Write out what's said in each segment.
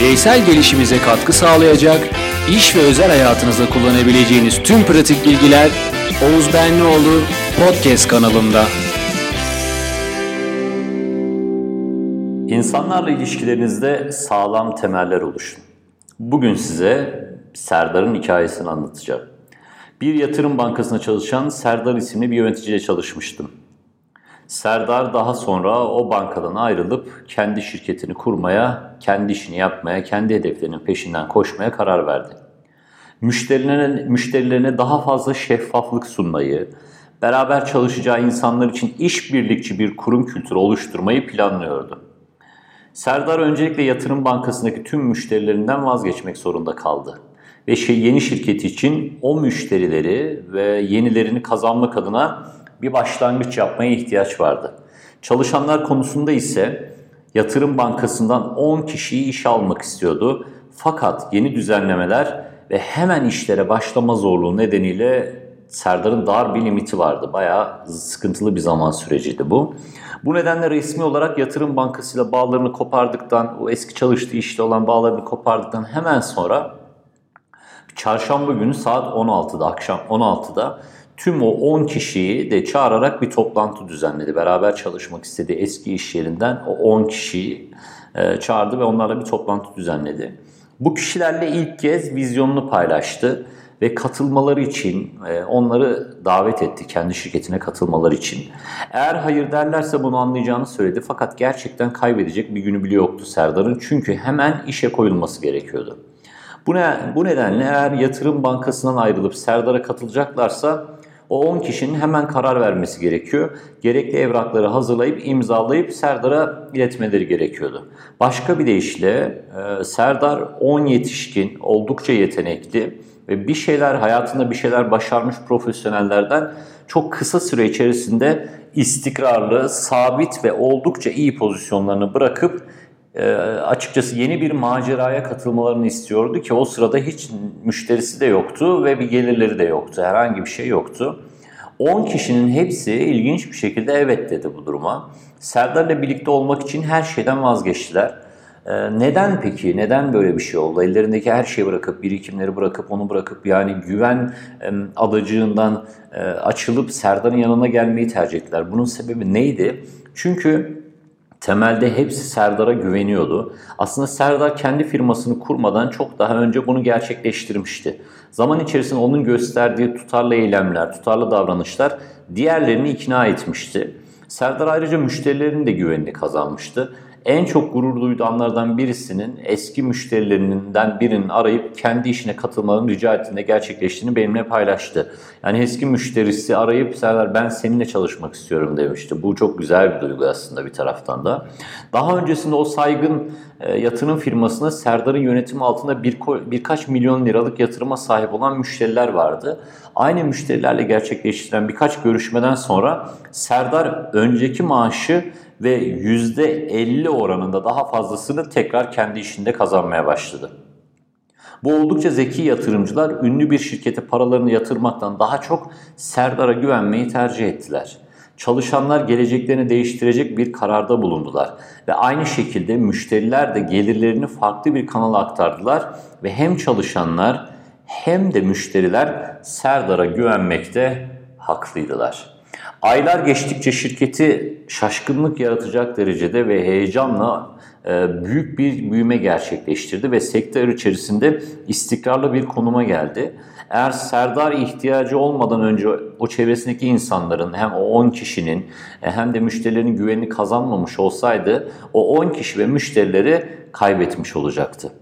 bireysel gelişimize katkı sağlayacak, iş ve özel hayatınızda kullanabileceğiniz tüm pratik bilgiler Oğuz Benlioğlu Podcast kanalında. İnsanlarla ilişkilerinizde sağlam temeller oluşun. Bugün size Serdar'ın hikayesini anlatacağım. Bir yatırım bankasında çalışan Serdar isimli bir yöneticiyle çalışmıştım. Serdar daha sonra o bankadan ayrılıp kendi şirketini kurmaya, kendi işini yapmaya, kendi hedeflerinin peşinden koşmaya karar verdi. Müşterilerine, müşterilerine daha fazla şeffaflık sunmayı, beraber çalışacağı insanlar için işbirlikçi bir kurum kültürü oluşturmayı planlıyordu. Serdar öncelikle yatırım bankasındaki tüm müşterilerinden vazgeçmek zorunda kaldı. Ve şey, yeni şirketi için o müşterileri ve yenilerini kazanmak adına bir başlangıç yapmaya ihtiyaç vardı. Çalışanlar konusunda ise yatırım bankasından 10 kişiyi işe almak istiyordu. Fakat yeni düzenlemeler ve hemen işlere başlama zorluğu nedeniyle Serdar'ın dar bir limiti vardı. Bayağı sıkıntılı bir zaman süreciydi bu. Bu nedenle resmi olarak yatırım bankasıyla bağlarını kopardıktan, o eski çalıştığı işte olan bağlarını kopardıktan hemen sonra çarşamba günü saat 16'da, akşam 16'da tüm o 10 kişiyi de çağırarak bir toplantı düzenledi. Beraber çalışmak istediği eski iş yerinden o 10 kişiyi e, çağırdı ve onlarla bir toplantı düzenledi. Bu kişilerle ilk kez vizyonunu paylaştı ve katılmaları için e, onları davet etti kendi şirketine katılmaları için. Eğer hayır derlerse bunu anlayacağını söyledi fakat gerçekten kaybedecek bir günü bile yoktu Serdar'ın çünkü hemen işe koyulması gerekiyordu. Bu, ne, bu nedenle eğer yatırım bankasından ayrılıp Serdar'a katılacaklarsa o 10 kişinin hemen karar vermesi gerekiyor. Gerekli evrakları hazırlayıp imzalayıp Serdar'a iletmeleri gerekiyordu. Başka bir deyişle e, Serdar 10 yetişkin, oldukça yetenekli ve bir şeyler hayatında bir şeyler başarmış profesyonellerden çok kısa süre içerisinde istikrarlı, sabit ve oldukça iyi pozisyonlarını bırakıp e, açıkçası yeni bir maceraya katılmalarını istiyordu ki o sırada hiç müşterisi de yoktu ve bir gelirleri de yoktu. Herhangi bir şey yoktu. 10 kişinin hepsi ilginç bir şekilde evet dedi bu duruma. Serdar'la birlikte olmak için her şeyden vazgeçtiler. Ee, neden peki? Neden böyle bir şey oldu? Ellerindeki her şeyi bırakıp, birikimleri bırakıp, onu bırakıp yani güven adacığından e, açılıp Serdar'ın yanına gelmeyi tercih ettiler. Bunun sebebi neydi? Çünkü temelde hepsi Serdar'a güveniyordu. Aslında Serdar kendi firmasını kurmadan çok daha önce bunu gerçekleştirmişti. Zaman içerisinde onun gösterdiği tutarlı eylemler, tutarlı davranışlar diğerlerini ikna etmişti. Serdar ayrıca müşterilerin de güvenini kazanmıştı en çok gurur duyduğu anlardan birisinin eski müşterilerinden birinin arayıp kendi işine katılmalarını rica ettiğinde gerçekleştiğini benimle paylaştı. Yani eski müşterisi arayıp Serdar ben seninle çalışmak istiyorum demişti. Bu çok güzel bir duygu aslında bir taraftan da. Daha öncesinde o saygın e, yatırım firmasına Serdar'ın yönetimi altında bir, birkaç milyon liralık yatırıma sahip olan müşteriler vardı. Aynı müşterilerle gerçekleştirilen birkaç görüşmeden sonra Serdar önceki maaşı ve %50 oranında daha fazlasını tekrar kendi işinde kazanmaya başladı. Bu oldukça zeki yatırımcılar ünlü bir şirkete paralarını yatırmaktan daha çok Serdar'a güvenmeyi tercih ettiler. Çalışanlar geleceklerini değiştirecek bir kararda bulundular ve aynı şekilde müşteriler de gelirlerini farklı bir kanala aktardılar ve hem çalışanlar hem de müşteriler Serdar'a güvenmekte haklıydılar. Aylar geçtikçe şirketi şaşkınlık yaratacak derecede ve heyecanla e, büyük bir büyüme gerçekleştirdi ve sektör içerisinde istikrarlı bir konuma geldi. Eğer Serdar ihtiyacı olmadan önce o çevresindeki insanların hem o 10 kişinin e, hem de müşterilerin güvenini kazanmamış olsaydı o 10 kişi ve müşterileri kaybetmiş olacaktı.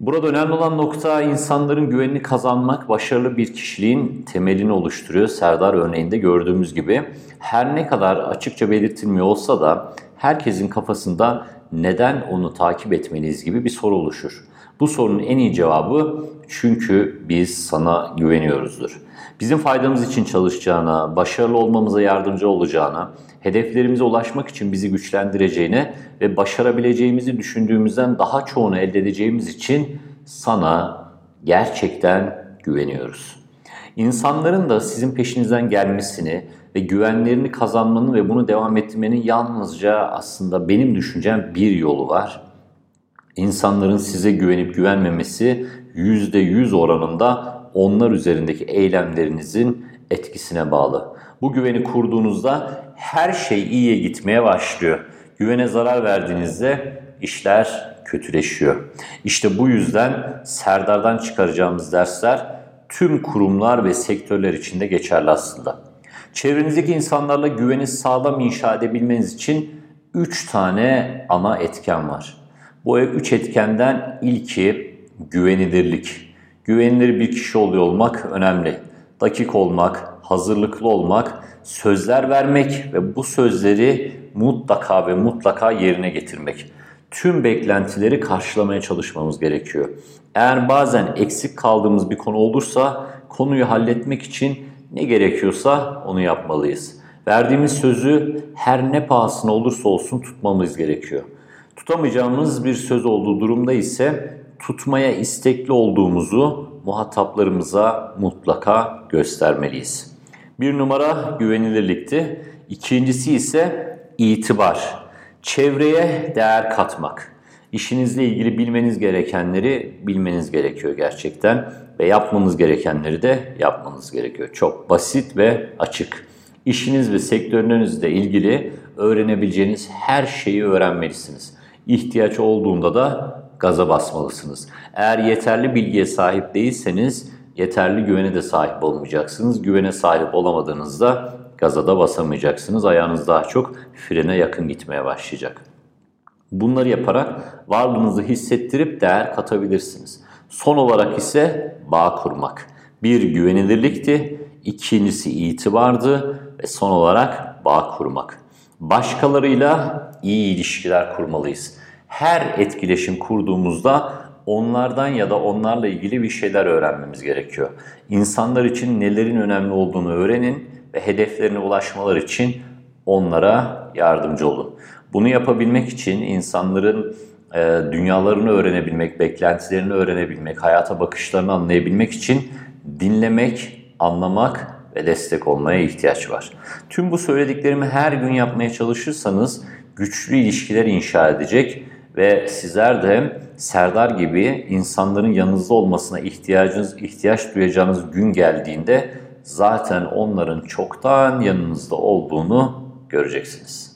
Burada önemli olan nokta insanların güvenini kazanmak, başarılı bir kişiliğin temelini oluşturuyor. Serdar örneğinde gördüğümüz gibi her ne kadar açıkça belirtilmiyor olsa da herkesin kafasında neden onu takip etmeliyiz gibi bir soru oluşur. Bu sorunun en iyi cevabı çünkü biz sana güveniyoruzdur. Bizim faydamız için çalışacağına, başarılı olmamıza yardımcı olacağına, hedeflerimize ulaşmak için bizi güçlendireceğine ve başarabileceğimizi düşündüğümüzden daha çoğunu elde edeceğimiz için sana gerçekten güveniyoruz. İnsanların da sizin peşinizden gelmesini ve güvenlerini kazanmanın ve bunu devam ettirmenin yalnızca aslında benim düşüncem bir yolu var. İnsanların size güvenip güvenmemesi %100 oranında onlar üzerindeki eylemlerinizin etkisine bağlı. Bu güveni kurduğunuzda her şey iyiye gitmeye başlıyor. Güvene zarar verdiğinizde işler kötüleşiyor. İşte bu yüzden Serdar'dan çıkaracağımız dersler tüm kurumlar ve sektörler için de geçerli aslında. Çevrenizdeki insanlarla güveni sağlam inşa edebilmeniz için 3 tane ana etken var. Bu 3 etkenden ilki güvenilirlik. Güvenilir bir kişi oluyor olmak önemli. Dakik olmak, hazırlıklı olmak, sözler vermek ve bu sözleri mutlaka ve mutlaka yerine getirmek. Tüm beklentileri karşılamaya çalışmamız gerekiyor. Eğer bazen eksik kaldığımız bir konu olursa konuyu halletmek için ne gerekiyorsa onu yapmalıyız. Verdiğimiz sözü her ne pahasına olursa olsun tutmamız gerekiyor. Tutamayacağımız bir söz olduğu durumda ise tutmaya istekli olduğumuzu muhataplarımıza mutlaka göstermeliyiz. Bir numara güvenilirlikti. İkincisi ise itibar. Çevreye değer katmak. İşinizle ilgili bilmeniz gerekenleri bilmeniz gerekiyor gerçekten ve yapmanız gerekenleri de yapmanız gerekiyor. Çok basit ve açık. İşiniz ve sektörünüzle ilgili öğrenebileceğiniz her şeyi öğrenmelisiniz. İhtiyaç olduğunda da gaza basmalısınız. Eğer yeterli bilgiye sahip değilseniz yeterli güvene de sahip olmayacaksınız. Güvene sahip olamadığınızda gaza da basamayacaksınız. Ayağınız daha çok frene yakın gitmeye başlayacak. Bunları yaparak varlığınızı hissettirip değer katabilirsiniz. Son olarak ise bağ kurmak. Bir güvenilirlikti, ikincisi itibardı ve son olarak bağ kurmak. Başkalarıyla iyi ilişkiler kurmalıyız. Her etkileşim kurduğumuzda onlardan ya da onlarla ilgili bir şeyler öğrenmemiz gerekiyor. İnsanlar için nelerin önemli olduğunu öğrenin ve hedeflerine ulaşmalar için onlara yardımcı olun. Bunu yapabilmek için insanların e, dünyalarını öğrenebilmek, beklentilerini öğrenebilmek, hayata bakışlarını anlayabilmek için dinlemek, anlamak ve destek olmaya ihtiyaç var. Tüm bu söylediklerimi her gün yapmaya çalışırsanız güçlü ilişkiler inşa edecek ve sizler de Serdar gibi insanların yanınızda olmasına ihtiyacınız ihtiyaç duyacağınız gün geldiğinde zaten onların çoktan yanınızda olduğunu göreceksiniz.